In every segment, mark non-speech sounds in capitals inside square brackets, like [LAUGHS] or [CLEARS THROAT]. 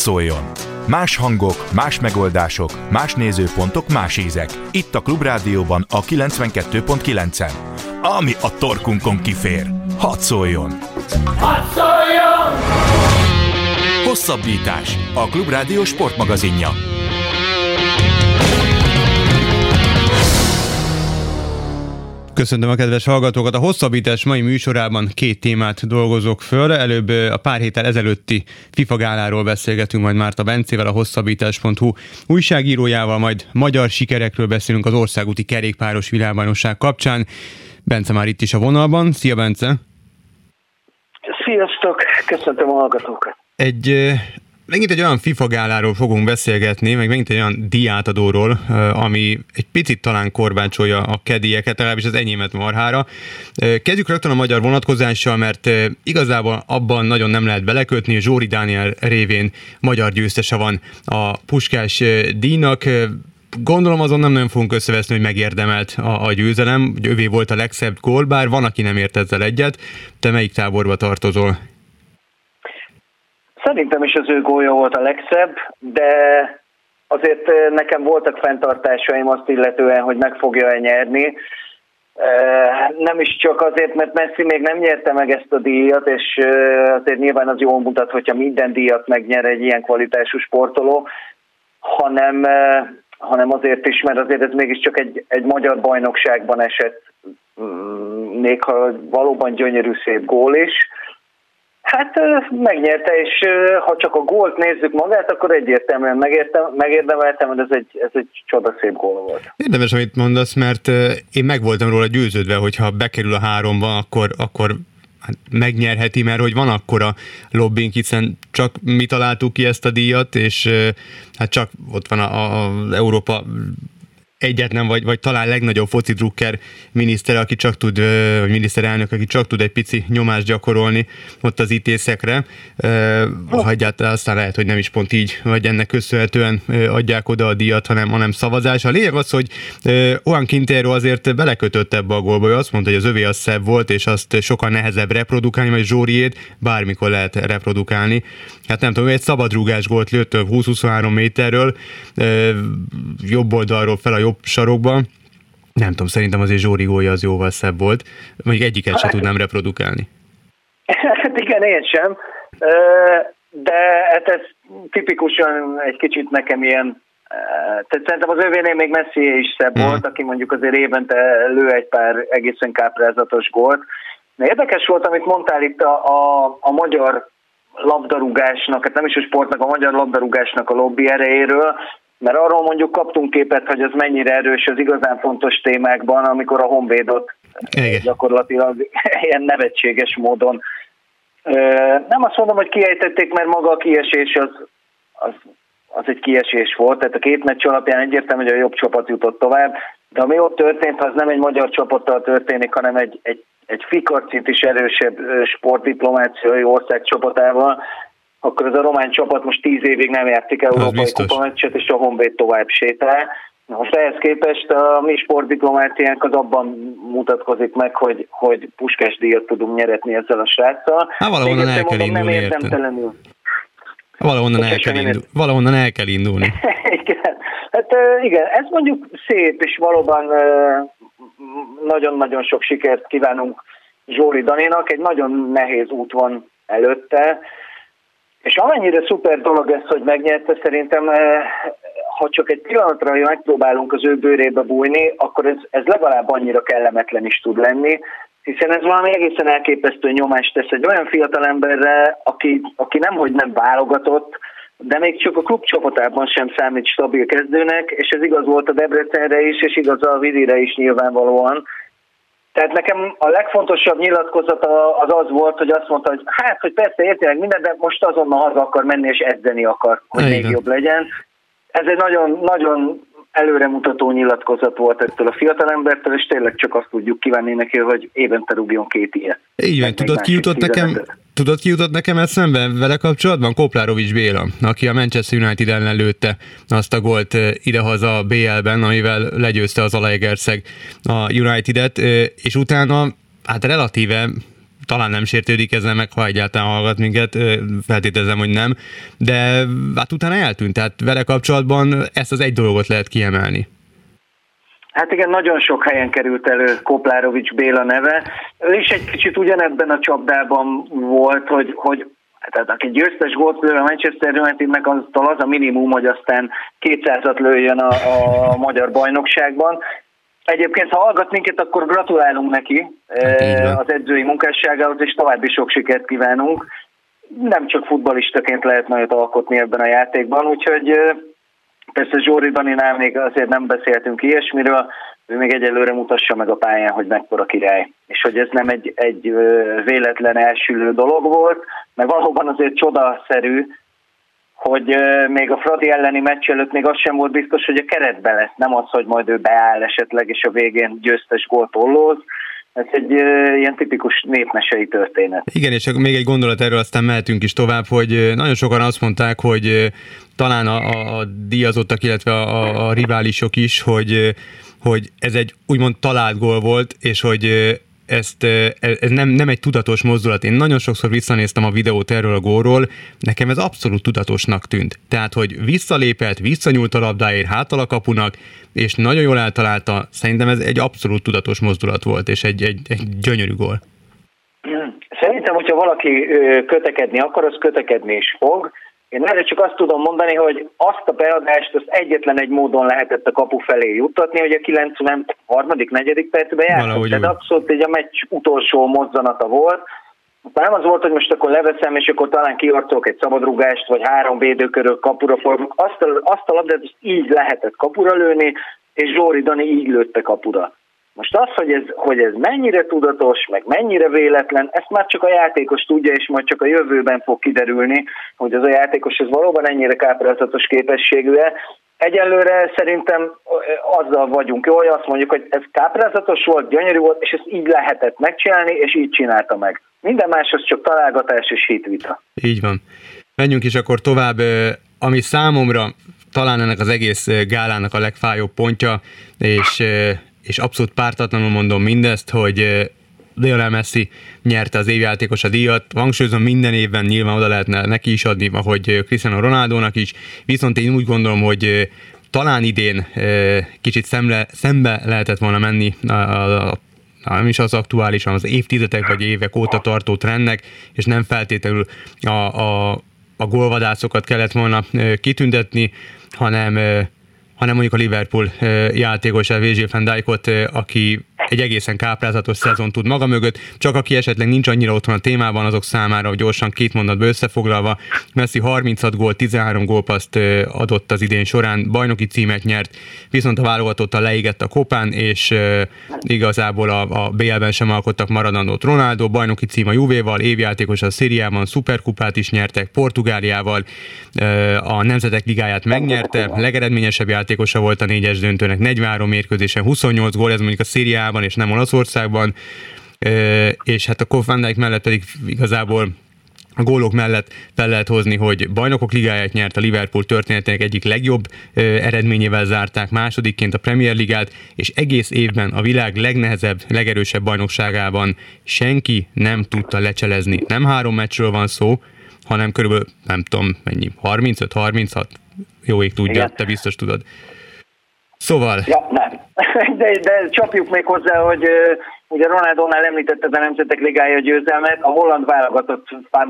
szóljon! Más hangok, más megoldások, más nézőpontok, más ízek. Itt a Klubrádióban a 92.9-en. Ami a torkunkon kifér. Hadd szóljon! Hadd szóljon! Hosszabbítás. A Klubrádió sportmagazinja. Köszöntöm a kedves hallgatókat! A hosszabbítás mai műsorában két témát dolgozok föl. Előbb a pár héttel ezelőtti FIFA gáláról beszélgetünk majd Márta Bencével, a hosszabbítás.hu újságírójával, majd magyar sikerekről beszélünk az országúti kerékpáros világbajnokság kapcsán. Bence már itt is a vonalban. Szia Bence! Sziasztok! Köszöntöm a hallgatókat! Egy megint egy olyan FIFA gáláról fogunk beszélgetni, meg megint egy olyan diátadóról, ami egy picit talán korbácsolja a kedieket, legalábbis az enyémet marhára. Kezdjük rögtön a magyar vonatkozással, mert igazából abban nagyon nem lehet belekötni, Zsóri Dániel révén magyar győztese van a Puskás díjnak, Gondolom azon nem nagyon fogunk összeveszni, hogy megérdemelt a, a győzelem, hogy övé volt a legszebb gól, bár van, aki nem ért ezzel egyet. Te melyik táborba tartozol? Szerintem is az ő gólya volt a legszebb, de azért eh, nekem voltak fenntartásaim azt illetően, hogy meg fogja-e nyerni. Eh, nem is csak azért, mert Messi még nem nyerte meg ezt a díjat, és eh, azért nyilván az jól mutat, hogyha minden díjat megnyer egy ilyen kvalitású sportoló, hanem, hanem azért is, mert azért ez mégiscsak egy, egy magyar bajnokságban esett, mm, még ha valóban gyönyörű szép gól is Hát megnyerte, és ha csak a gólt nézzük magát, akkor egyértelműen megértem, megérdemeltem, hogy ez egy, ez egy csodaszép gól volt. Érdemes, amit mondasz, mert én meg voltam róla győződve, hogy ha bekerül a háromba, akkor, akkor hát megnyerheti, mert hogy van akkora lobbink, hiszen csak mi találtuk ki ezt a díjat, és hát csak ott van az Európa egyetlen, vagy, vagy talán legnagyobb foci drukker miniszter, aki csak tud, vagy miniszterelnök, aki csak tud egy pici nyomást gyakorolni ott az ítészekre. Ha egyáltalán aztán lehet, hogy nem is pont így, vagy ennek köszönhetően adják oda a díjat, hanem, hanem szavazás. A lényeg az, hogy olyan Quintero azért belekötött ebbe a gólba, ő azt mondta, hogy az övé az szebb volt, és azt sokkal nehezebb reprodukálni, vagy Zsóriét bármikor lehet reprodukálni. Hát nem tudom, egy szabadrúgás gólt lőtt 20-23 méterről, jobb oldalról fel a jobb sarokban. Nem tudom, szerintem azért Zsóri gólya az jóval szebb volt. Mondjuk egyiket se tudnám reprodukálni. Hát igen, én sem. De hát ez tipikusan egy kicsit nekem ilyen tehát szerintem az övénél még Messi is szebb mm. volt, aki mondjuk azért évente lő egy pár egészen káprázatos gólt. De érdekes volt, amit mondtál itt a, a, a magyar labdarúgásnak, hát nem is a sportnak, a magyar labdarúgásnak a lobby erejéről, mert arról mondjuk kaptunk képet, hogy az mennyire erős az igazán fontos témákban, amikor a Honvédot Igen. gyakorlatilag [LAUGHS] ilyen nevetséges módon. Nem azt mondom, hogy kiejtették, mert maga a kiesés az, az, az egy kiesés volt, tehát a két meccs alapján egyértelmű, hogy a jobb csapat jutott tovább, de ami ott történt, az nem egy magyar csapattal történik, hanem egy, egy, egy fikarcint is erősebb sportdiplomáciai ország csapatával, akkor ez a román csapat most tíz évig nem játszik európai kupameccset, és a Honvéd tovább sétál. Most ehhez képest a mi sportdiplomáciánk az abban mutatkozik meg, hogy, hogy puskás díjat tudunk nyeretni ezzel a sráccal. Hát valahonnan el kell indulni, nem érdemtelenül. Valahonnan el, kell indul, valahonnan el kell indulni. [LAUGHS] igen. Hát igen, ez mondjuk szép, és valóban nagyon-nagyon sok sikert kívánunk Zsóri Daninak. Egy nagyon nehéz út van előtte, és amennyire szuper dolog ez, hogy megnyerte, szerintem eh, ha csak egy pillanatra megpróbálunk az ő bőrébe bújni, akkor ez, ez legalább annyira kellemetlen is tud lenni, hiszen ez valami egészen elképesztő nyomást tesz egy olyan fiatal emberre, aki, aki nemhogy nem válogatott, de még csak a klub csapatában sem számít stabil kezdőnek, és ez igaz volt a Debrecenre is, és igaz a Vidire is nyilvánvalóan, tehát nekem a legfontosabb nyilatkozata az az volt, hogy azt mondta, hogy hát, hogy persze érti meg minden, de most azonnal haza akar menni és edzeni akar, hogy Igen. még jobb legyen. Ez egy nagyon, nagyon előremutató nyilatkozat volt ettől a fiatalembertől, és tényleg csak azt tudjuk kívánni neki, hogy évente rúgjon két ilyet. Így van, tudod ki jutott nekem, tudod ki jutott nekem eszembe vele kapcsolatban? Koplárovics Béla, aki a Manchester United ellen lőtte azt a gólt eh, idehaza BL-ben, amivel legyőzte az Alaegerszeg a United-et, eh, és utána hát relatíve talán nem sértődik ezen meg, ha egyáltalán hallgat minket, feltételezem, hogy nem, de hát utána eltűnt, tehát vele kapcsolatban ezt az egy dolgot lehet kiemelni. Hát igen, nagyon sok helyen került elő Koplárovics Béla neve. Ő is egy kicsit ugyanebben a csapdában volt, hogy, hogy tehát aki győztes lő a Manchester Unitednek, az az a minimum, hogy aztán 200-at lőjön a, a magyar bajnokságban. Egyébként, ha hallgat minket, akkor gratulálunk neki hát, az edzői munkásságához, és további sok sikert kívánunk. Nem csak futbalistaként lehet nagyot alkotni ebben a játékban, úgyhogy persze Zsóri Daninál még azért nem beszéltünk ilyesmiről, ő még egyelőre mutassa meg a pályán, hogy mekkora király, és hogy ez nem egy, egy véletlen elsülő dolog volt, mert valóban azért csodaszerű, hogy még a Fradi elleni meccs előtt még az sem volt biztos, hogy a keretbe lesz, nem az, hogy majd ő beáll esetleg, és a végén győztes gólt ollóz. Ez egy uh, ilyen tipikus népmesei történet. Igen, és még egy gondolat erről, aztán mehetünk is tovább, hogy nagyon sokan azt mondták, hogy talán a, a díjazottak, illetve a, a riválisok is, hogy hogy ez egy úgymond talált gól volt, és hogy ezt, ez nem, nem egy tudatos mozdulat. Én nagyon sokszor visszanéztem a videót erről a gólról, nekem ez abszolút tudatosnak tűnt. Tehát, hogy visszalépett, visszanyúlt a labdáért hátal a kapunak, és nagyon jól eltalálta, szerintem ez egy abszolút tudatos mozdulat volt, és egy, egy, egy gyönyörű gól. Szerintem, hogyha valaki kötekedni akar, az kötekedni is fog, én erre csak azt tudom mondani, hogy azt a beadást azt egyetlen egy módon lehetett a kapu felé juttatni, hogy a 93. negyedik percben játszott. Tehát abszolút egy a meccs utolsó mozzanata volt. Nem az volt, hogy most akkor leveszem, és akkor talán kiarcolok egy szabadrugást, vagy három védőkörök kapura formuk. Azt a, azt a labdát így lehetett kapura lőni, és Zsóri Dani így lőtte kapura. Most az, hogy ez, hogy ez mennyire tudatos, meg mennyire véletlen, ezt már csak a játékos tudja, és majd csak a jövőben fog kiderülni, hogy az a játékos ez valóban ennyire káprázatos képességű-e. Egyelőre szerintem azzal vagyunk jó, hogy azt mondjuk, hogy ez káprázatos volt, gyönyörű volt, és ezt így lehetett megcsinálni, és így csinálta meg. Minden más az csak találgatás és hitvita. Így van. Menjünk is akkor tovább, ami számomra talán ennek az egész gálának a legfájóbb pontja, és és abszolút pártatlanul mondom mindezt, hogy Lionel Messi nyerte az évjátékos a díjat. Hangsúlyozom, minden évben nyilván oda lehetne neki is adni, ahogy Cristiano Ronaldónak is, viszont én úgy gondolom, hogy talán idén kicsit szemle, szembe lehetett volna menni a, a, a nem is az aktuális, hanem az évtizedek vagy évek óta tartó trendnek, és nem feltétlenül a, a, a gólvadászokat kellett volna kitüntetni, hanem hanem mondjuk a Liverpool játékos, Virgil van Dijkot, aki egy egészen káprázatos szezon tud maga mögött, csak aki esetleg nincs annyira otthon a témában, azok számára, hogy gyorsan két mondatba összefoglalva, Messi 36 gól, 13 gólpaszt adott az idén során, bajnoki címet nyert, viszont a válogatottal leégett a kopán, és igazából a, a BL-ben sem alkottak maradandót. Ronaldo, bajnoki cím a Juvéval, évjátékos a Szíriában, szuperkupát is nyertek, Portugáliával, a Nemzetek Ligáját megnyerte, legeredményesebb játékosa volt a négyes döntőnek, 43 mérkőzésen 28 gól, ez mondjuk a Szíriában Angliában és nem Olaszországban, és hát a Kof Van Dijk mellett pedig igazából a gólok mellett fel lehet hozni, hogy bajnokok ligáját nyert a Liverpool történetének egyik legjobb eredményével zárták másodikként a Premier Ligát, és egész évben a világ legnehezebb, legerősebb bajnokságában senki nem tudta lecselezni. Nem három meccsről van szó, hanem körülbelül, nem tudom, mennyi, 35-36, jó ég tudja, Igen. te biztos tudod. Szóval... Ja, nem. [LAUGHS] De, de csapjuk még hozzá, hogy ugye Ronaldónál említette a Nemzetek Ligája győzelmet, a holland válogatott Van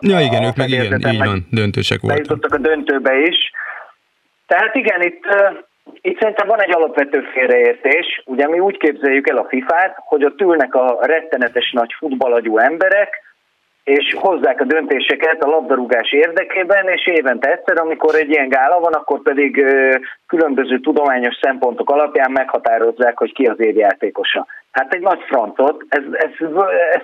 Ja igen, ők meg igen, így van, döntősek voltak. Bejutottak a döntőbe is. Tehát igen, itt, itt szerintem van egy alapvető félreértés. Ugye mi úgy képzeljük el a FIFA-t, hogy ott ülnek a rettenetes nagy futballagyú emberek, és hozzák a döntéseket a labdarúgás érdekében, és évente egyszer, amikor egy ilyen gála van, akkor pedig különböző tudományos szempontok alapján meghatározzák, hogy ki az évjátékosa. Hát egy nagy francot, ez, ez, ez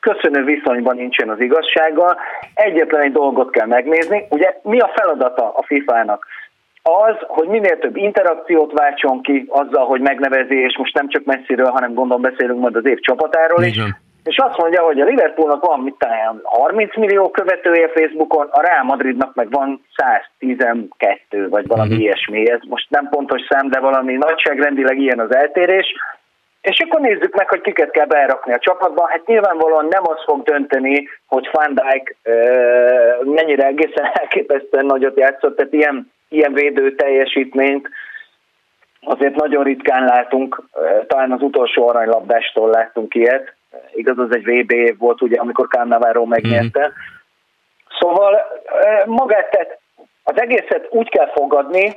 köszönő viszonyban nincsen az igazsággal. Egyetlen egy dolgot kell megnézni, ugye mi a feladata a FIFA-nak? az, hogy minél több interakciót váltson ki azzal, hogy megnevezi, és most nem csak messziről, hanem gondolom beszélünk majd az év csapatáról is, Igen és azt mondja, hogy a Liverpoolnak van mit talán 30 millió követője Facebookon, a Real Madridnak meg van 112 vagy valami uh-huh. ilyesmi. Ez most nem pontos szám, de valami nagyságrendileg ilyen az eltérés. és akkor nézzük meg, hogy kiket kell berakni a csapatba. Hát nyilvánvalóan nem az fog dönteni, hogy Van Dijk mennyire egészen [LAUGHS] elképesztően nagyot játszott, tehát ilyen, ilyen védő teljesítményt azért nagyon ritkán látunk, talán az utolsó aranylabdástól láttunk ilyet, igaz, az egy VB év volt, ugye, amikor Cannavaro megnyerte. Mm. Szóval magát, tehát az egészet úgy kell fogadni,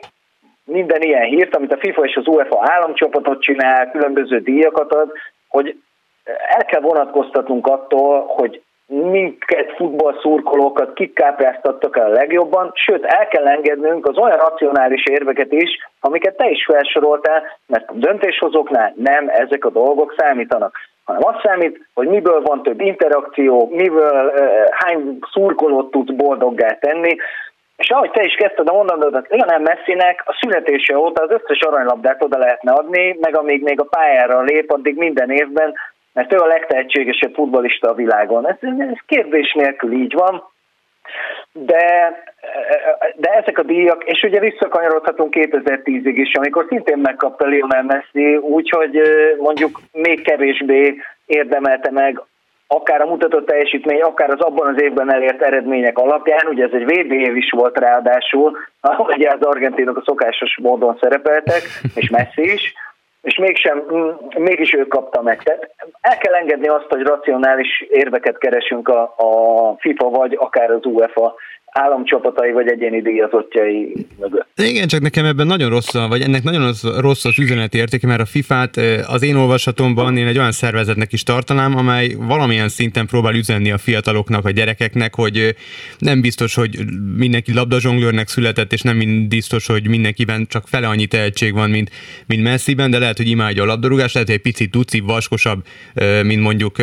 minden ilyen hírt, amit a FIFA és az UEFA államcsapatot csinál, különböző díjakat ad, hogy el kell vonatkoztatnunk attól, hogy minket futballszurkolókat kik kápráztattak el a legjobban, sőt el kell engednünk az olyan racionális érveket is, amiket te is felsoroltál, mert a döntéshozóknál nem ezek a dolgok számítanak hanem az számít, hogy miből van több interakció, miből hány szurkolót tud boldoggá tenni, és ahogy te is kezdted a mondanodat, Lionel Messinek a születése óta az összes aranylabdát oda lehetne adni, meg amíg még a pályára lép, addig minden évben, mert ő a legtehetségesebb futbolista a világon. Ez, ez kérdés nélkül így van, de, de ezek a díjak, és ugye visszakanyarodhatunk 2010-ig is, amikor szintén megkapta Lionel Messi, úgyhogy mondjuk még kevésbé érdemelte meg akár a mutatott teljesítmény, akár az abban az évben elért eredmények alapján, ugye ez egy VB év is volt ráadásul, ugye az argentinok a szokásos módon szerepeltek, és Messi is, és mégsem, mm, mégis ő kapta meg. Tehát el kell engedni azt, hogy racionális érveket keresünk a, a FIFA vagy akár az UEFA államcsapatai vagy egyéni díjazottjai mögött. Igen, csak nekem ebben nagyon rossz, vagy ennek nagyon rossz, az üzeneti értéke, mert a FIFA-t az én olvasatomban én egy olyan szervezetnek is tartanám, amely valamilyen szinten próbál üzenni a fiataloknak, a gyerekeknek, hogy nem biztos, hogy mindenki labdazsonglőrnek született, és nem biztos, hogy mindenkiben csak fele annyi tehetség van, mint, mint Messiben, de lehet, hogy imádja a labdarúgást, lehet, hogy egy picit tuci, vaskosabb, mint mondjuk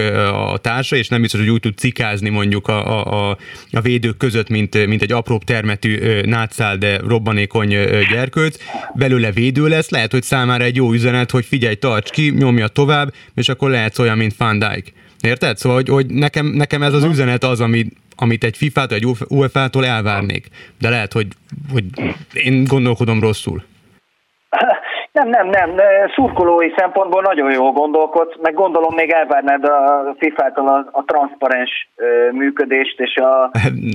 a társa, és nem biztos, hogy úgy tud cikázni mondjuk a, a, a védők között, mint, mint egy apróbb termetű nátszál, de robbanékony gyerkőc, belőle védő lesz, lehet, hogy számára egy jó üzenet, hogy figyelj, tarts ki, nyomja tovább, és akkor lehetsz olyan, mint Van Dijk. Érted? Szóval, hogy, hogy nekem, nekem ez az üzenet az, ami, amit egy FIFA-tól, egy UEFA-tól elvárnék. De lehet, hogy, hogy én gondolkodom rosszul. Nem, nem, nem. Szurkolói szempontból nagyon jól gondolkodsz, meg gondolom még elvárnád a FIFA-tól a, a transzparens működést és a,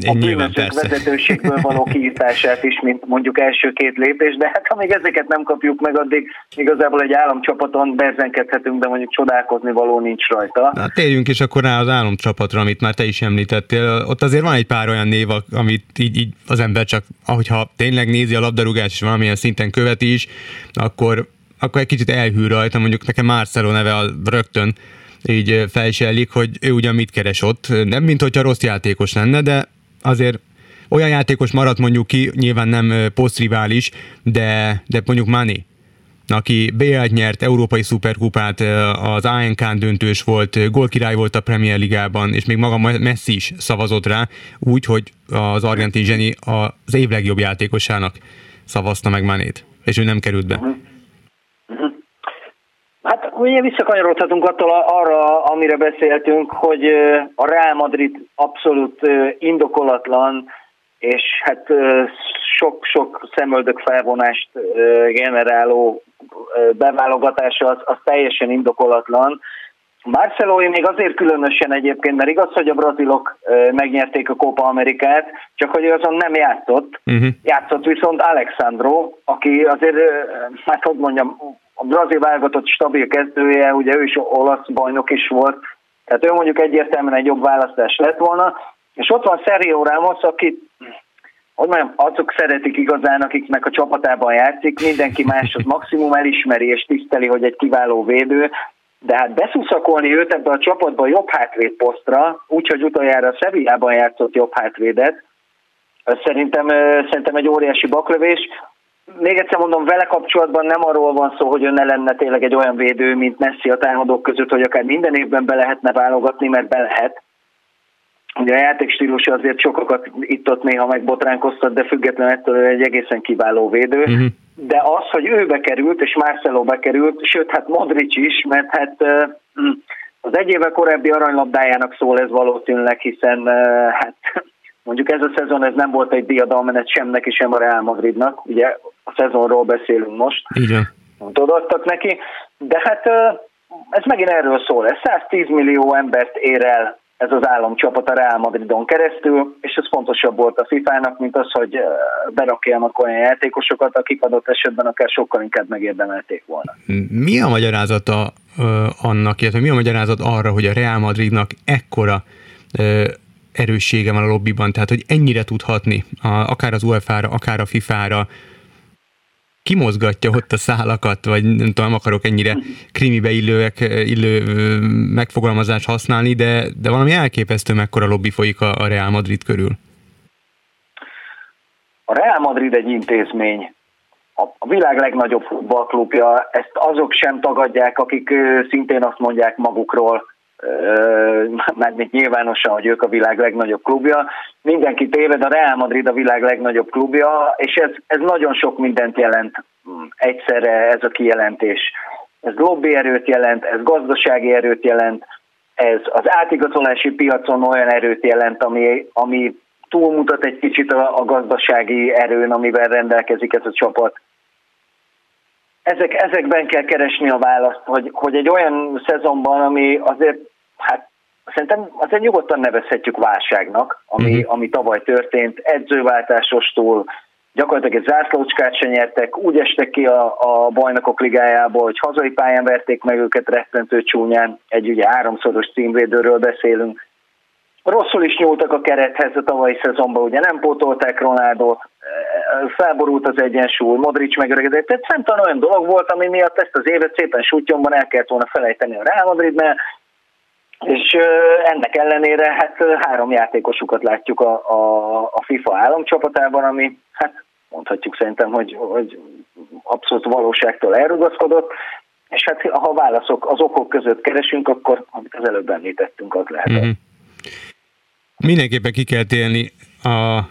a [LAUGHS] bűnösök vezetőségből való [LAUGHS] kiítását is, mint mondjuk első két lépés, de hát amíg ezeket nem kapjuk meg, addig igazából egy államcsapaton berzenkedhetünk, de mondjuk csodálkozni való nincs rajta. Na, térjünk is akkor rá az államcsapatra, amit már te is említettél. Ott azért van egy pár olyan név, amit így, így az ember csak, ahogyha tényleg nézi a labdarúgást, és valamilyen szinten követi is, akkor, akkor egy kicsit elhűl rajta, mondjuk nekem Marcelo neve a rögtön így felsellik, hogy ő ugyan mit keres ott. Nem, mint hogyha rossz játékos lenne, de azért olyan játékos maradt mondjuk ki, nyilván nem posztrivális, de, de mondjuk Mani, aki BL-t nyert, Európai Szuperkupát, az ANK döntős volt, gólkirály volt a Premier Ligában, és még maga Messi is szavazott rá, úgy, hogy az argentin zseni az év legjobb játékosának szavazta meg Manét és ő nem került be. Hát ugye visszakanyarodhatunk attól arra, amire beszéltünk, hogy a Real Madrid abszolút indokolatlan, és hát sok-sok szemöldök felvonást generáló beválogatása az, az teljesen indokolatlan. Marcelói még azért különösen egyébként, mert igaz, hogy a brazilok megnyerték a Copa Amerikát, csak hogy azon nem játszott. Uh-huh. Játszott viszont Alexandro, aki azért, hát hogy mondjam, a brazil válogatott stabil kezdője, ugye ő is olasz bajnok is volt, tehát ő mondjuk egyértelműen egy jobb választás lett volna, és ott van Sergio Ramos, aki hogy mondjam, azok szeretik igazán, akiknek a csapatában játszik, mindenki más az maximum elismeri és tiszteli, hogy egy kiváló védő, de hát beszuszakolni őt ebbe a csapatba jobb hátvéd posztra, úgyhogy utoljára a Sevillában játszott jobb hátvédet, szerintem, szerintem egy óriási baklövés. Még egyszer mondom, vele kapcsolatban nem arról van szó, hogy ő ne lenne tényleg egy olyan védő, mint Messi a támadók között, hogy akár minden évben be lehetne válogatni, mert be lehet. Ugye a játékstílusa azért sokakat itt-ott néha megbotránkoztat, de függetlenül ettől egy egészen kiváló védő. Uh-huh de az, hogy ő bekerült, és Marcelo bekerült, sőt, hát Modric is, mert hát hm, az egy éve korábbi aranylabdájának szól ez valószínűleg, hiszen hát mondjuk ez a szezon ez nem volt egy diadalmenet sem neki, sem a Real Madridnak, ugye a szezonról beszélünk most. Igen. Tudottak neki, de hát ez megint erről szól, ez 110 millió embert ér el ez az államcsapat a Real Madridon keresztül, és ez fontosabb volt a FIFA-nak, mint az, hogy berakjanak olyan játékosokat, akik adott esetben akár sokkal inkább megérdemelték volna. Mi a magyarázata annak, illetve mi a magyarázat arra, hogy a Real Madridnak ekkora erőssége van a lobbyban, tehát hogy ennyire tudhatni, akár az UEFA-ra, akár a FIFA-ra, kimozgatja ott a szálakat, vagy nem tudom, nem akarok ennyire krimibe illőek, illő megfogalmazást használni, de, de valami elképesztő mekkora lobby folyik a, a Real Madrid körül. A Real Madrid egy intézmény, a világ legnagyobb futballklubja, ezt azok sem tagadják, akik szintén azt mondják magukról, mármint nyilvánosan, hogy ők a világ legnagyobb klubja. Mindenki téved, a Real Madrid a világ legnagyobb klubja, és ez, ez nagyon sok mindent jelent egyszerre ez a kijelentés. Ez lobby erőt jelent, ez gazdasági erőt jelent, ez az átigazolási piacon olyan erőt jelent, ami, ami túlmutat egy kicsit a, a gazdasági erőn, amivel rendelkezik ez a csapat ezek, ezekben kell keresni a választ, hogy, hogy egy olyan szezonban, ami azért, hát szerintem azért nyugodtan nevezhetjük válságnak, ami, uh-huh. ami tavaly történt, edzőváltásostól, gyakorlatilag egy zászlócskát se nyertek, úgy estek ki a, a bajnokok ligájából, hogy hazai pályán verték meg őket rettentő csúnyán, egy ugye háromszoros címvédőről beszélünk, Rosszul is nyúltak a kerethez a tavalyi szezonban, ugye nem pótolták Ronaldot, felborult az egyensúly, Modric megöregedett, tehát számtalan olyan dolog volt, ami miatt ezt az évet szépen sutyomban el kellett volna felejteni a Real Madridnál, és ennek ellenére hát három játékosukat látjuk a, a, a FIFA államcsapatában, ami hát mondhatjuk szerintem, hogy, hogy abszolút valóságtól elrugaszkodott, és hát ha válaszok az okok között keresünk, akkor amit az előbb említettünk, az lehet. Mm-hmm. Mindenképpen ki kell télni a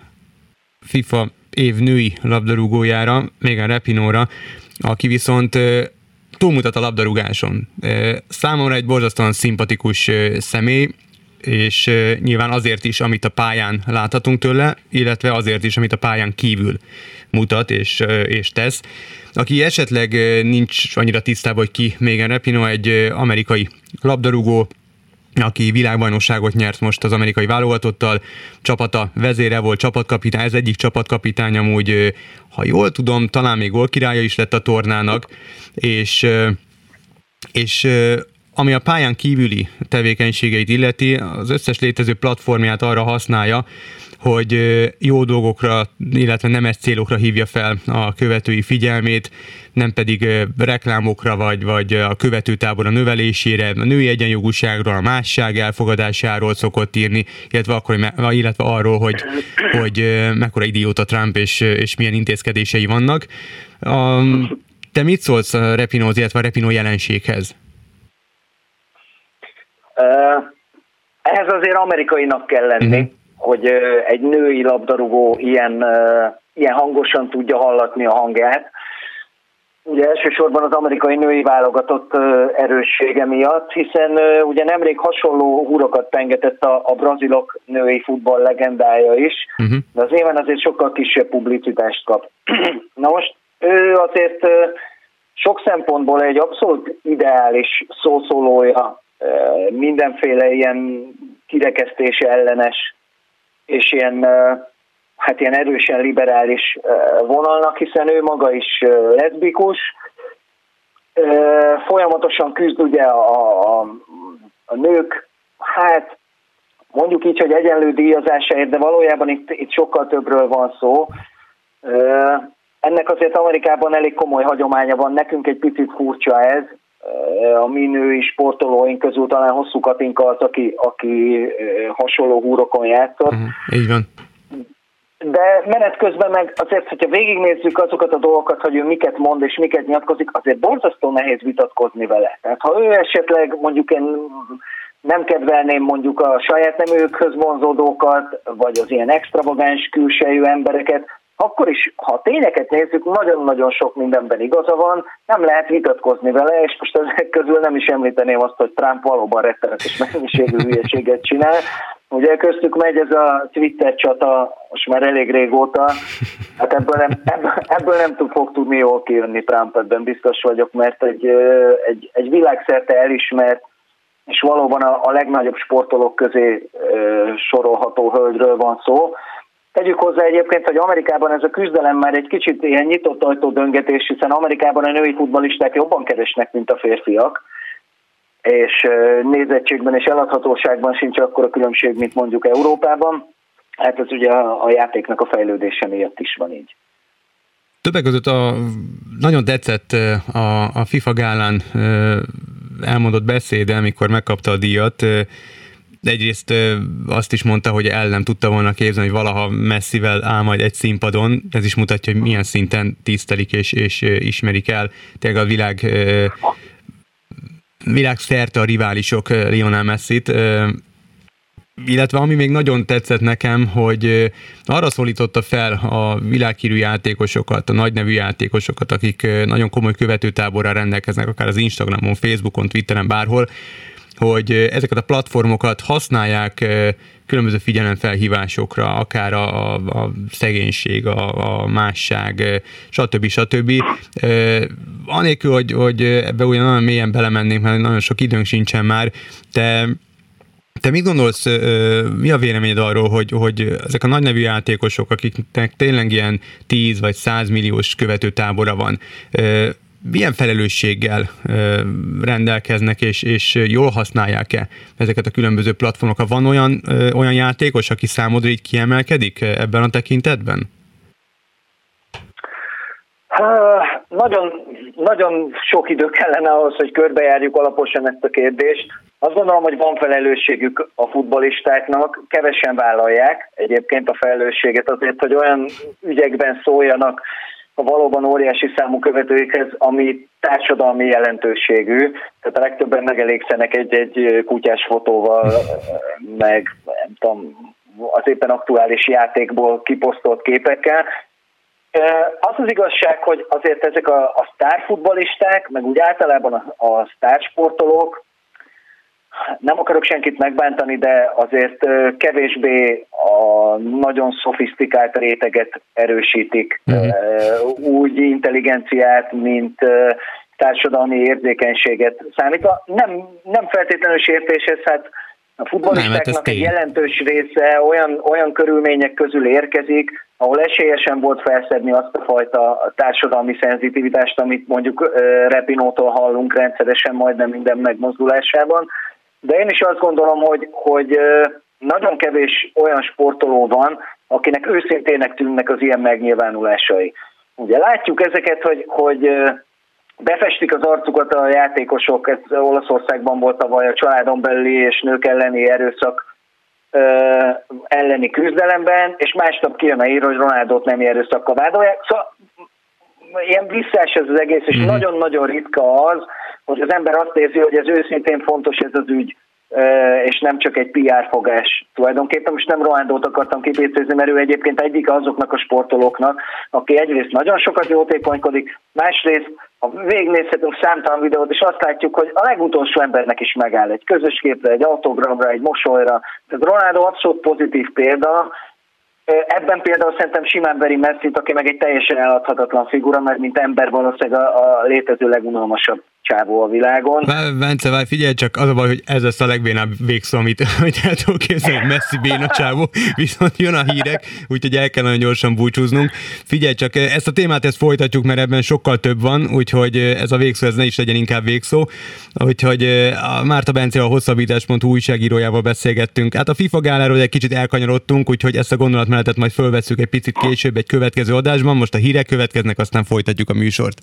FIFA év női labdarúgójára, még a Repinóra, aki viszont túlmutat a labdarúgáson. Számomra egy borzasztóan szimpatikus személy, és nyilván azért is, amit a pályán láthatunk tőle, illetve azért is, amit a pályán kívül mutat és, és tesz. Aki esetleg nincs annyira tisztában, hogy ki még Repino, egy amerikai labdarúgó, aki világbajnokságot nyert most az amerikai válogatottal, csapata vezére volt, csapatkapitány, ez egyik csapatkapitány amúgy, ha jól tudom, talán még gólkirálya is lett a tornának, és, és ami a pályán kívüli tevékenységeit illeti, az összes létező platformját arra használja, hogy jó dolgokra, illetve nemes célokra hívja fel a követői figyelmét, nem pedig reklámokra, vagy, vagy a követőtábor a növelésére, a női egyenjogúságról, a másság elfogadásáról szokott írni, illetve, akkor, illetve arról, hogy, hogy mekkora idióta Trump és, és milyen intézkedései vannak. A, te mit szólsz a Repinóz, illetve a Repinó jelenséghez? ehhez azért amerikainak kell lenni. Uh-huh hogy egy női labdarúgó ilyen, ilyen hangosan tudja hallatni a hangját. Ugye elsősorban az amerikai női válogatott erőssége miatt, hiszen ugye nemrég hasonló húrokat pengetett a, a brazilok női futball legendája is, uh-huh. de az éven azért sokkal kisebb publicitást kap. [CLEARS THROAT] Na most ő azért sok szempontból egy abszolút ideális szószólója mindenféle ilyen kirekesztése ellenes és ilyen, hát ilyen erősen liberális vonalnak, hiszen ő maga is leszbikus, folyamatosan küzd ugye a, a, a nők, hát mondjuk így, hogy egyenlő díjazásáért, de valójában itt, itt sokkal többről van szó. Ennek azért Amerikában elég komoly hagyománya van, nekünk egy picit furcsa ez, a mi női sportolóink közül talán hosszú Katinka az, aki, aki hasonló húrokon játszott. Uh-huh, így van. De menet közben meg azért, hogyha végignézzük azokat a dolgokat, hogy ő miket mond és miket nyilatkozik, azért borzasztó nehéz vitatkozni vele. Tehát ha ő esetleg mondjuk én nem kedvelném mondjuk a saját nemőkhöz vonzódókat, vagy az ilyen extravagáns külsejű embereket, akkor is, ha tényeket nézzük, nagyon-nagyon sok mindenben igaza van, nem lehet vitatkozni vele, és most ezek közül nem is említeném azt, hogy Trump valóban rettenetes mennyiségű hülyeséget csinál. Ugye köztük megy ez a Twitter csata most már elég régóta, hát ebből nem, ebből nem tud, fog tudni jól kijönni Trump, ebben biztos vagyok, mert egy, egy, egy világszerte elismert, és valóban a, a legnagyobb sportolók közé ö, sorolható hölgyről van szó. Tegyük hozzá egyébként, hogy Amerikában ez a küzdelem már egy kicsit ilyen nyitott ajtódöngetés, hiszen Amerikában a női futballisták jobban keresnek, mint a férfiak, és nézettségben és eladhatóságban sincs akkor a különbség, mint mondjuk Európában. Hát ez ugye a játéknak a fejlődése miatt is van így. Többek között a, nagyon tetszett a, a FIFA gálán elmondott beszéde, amikor megkapta a díjat, egyrészt azt is mondta, hogy el nem tudta volna képzelni, hogy valaha messzivel áll majd egy színpadon. Ez is mutatja, hogy milyen szinten tisztelik és, és ismerik el tényleg a világ világszerte a riválisok Lionel Messi-t. Illetve ami még nagyon tetszett nekem, hogy arra szólította fel a világhírű játékosokat, a nagynevű játékosokat, akik nagyon komoly követőtáborral rendelkeznek, akár az Instagramon, Facebookon, Twitteren, bárhol, hogy ezeket a platformokat használják különböző figyelemfelhívásokra, akár a, a, szegénység, a, a másság, stb. stb. Anélkül, hogy, hogy ebbe ugyan nagyon mélyen belemennénk, mert nagyon sok időnk sincsen már, de te mit gondolsz, mi a véleményed arról, hogy, hogy ezek a nagynevű játékosok, akiknek tényleg ilyen 10 vagy 100 milliós követőtábora van, milyen felelősséggel rendelkeznek, és, és jól használják-e ezeket a különböző platformokat? Van olyan, olyan játékos, aki számodra így kiemelkedik ebben a tekintetben? Nagyon, nagyon sok idő kellene ahhoz, hogy körbejárjuk alaposan ezt a kérdést. Azt gondolom, hogy van felelősségük a futbolistáknak, kevesen vállalják egyébként a felelősséget azért, hogy olyan ügyekben szóljanak, a valóban óriási számú követőikhez, ami társadalmi jelentőségű, tehát a legtöbben megelégszenek egy-egy kutyás fotóval, [LAUGHS] meg nem tudom, az éppen aktuális játékból kiposztolt képekkel. Az az igazság, hogy azért ezek a, a sztárfutbolisták, meg úgy általában a, a sztársportolók nem akarok senkit megbántani, de azért kevésbé a nagyon szofisztikált réteget erősítik, uh-huh. úgy intelligenciát, mint társadalmi érzékenységet számítva. Nem, nem feltétlenül sértéshez, hát a hát egy jelentős része olyan, olyan körülmények közül érkezik, ahol esélyesen volt felszedni azt a fajta társadalmi szenzitivitást, amit mondjuk Repinótól hallunk rendszeresen majdnem minden megmozdulásában. De én is azt gondolom, hogy, hogy nagyon kevés olyan sportoló van, akinek őszintének tűnnek az ilyen megnyilvánulásai. Ugye látjuk ezeket, hogy, hogy befestik az arcukat a játékosok, ez Olaszországban volt tavaly a családon belüli és nők elleni erőszak elleni küzdelemben, és másnap kijön a ír, hogy Ronaldot nem erőszakkal vádolják. Szóval ilyen visszás ez az egész, és mhm. nagyon-nagyon ritka az, hogy az ember azt érzi, hogy ez őszintén fontos ez az ügy, és nem csak egy PR fogás. Tulajdonképpen most nem Roándót akartam kipécézni, mert ő egyébként egyik azoknak a sportolóknak, aki egyrészt nagyon sokat jótékonykodik, másrészt ha végignézhetünk számtalan videót, és azt látjuk, hogy a legutolsó embernek is megáll egy közös képre, egy autogramra, egy mosolyra. Tehát Ronaldo abszolút pozitív példa, Ebben például szerintem simán veri messi aki meg egy teljesen eladhatatlan figura, mert mint ember valószínűleg a, a létező legunalmasabb csávó a világon. Bence, várj, figyelj csak, az a baj, hogy ez lesz a legbénább végszó, amit, [LAUGHS] amit el tudok képzelni, messzi béna csávó, [LAUGHS] viszont jön a hírek, úgyhogy el kell nagyon gyorsan búcsúznunk. Figyelj csak, ezt a témát ezt folytatjuk, mert ebben sokkal több van, úgyhogy ez a végszó, ez ne is legyen inkább végszó. Úgyhogy a Márta Bence a hosszabbítás.hu újságírójával beszélgettünk. Hát a FIFA gáláról egy kicsit elkanyarodtunk, úgyhogy ezt a gondolatmenetet majd fölveszünk egy picit később egy következő adásban. Most a hírek következnek, aztán folytatjuk a műsort.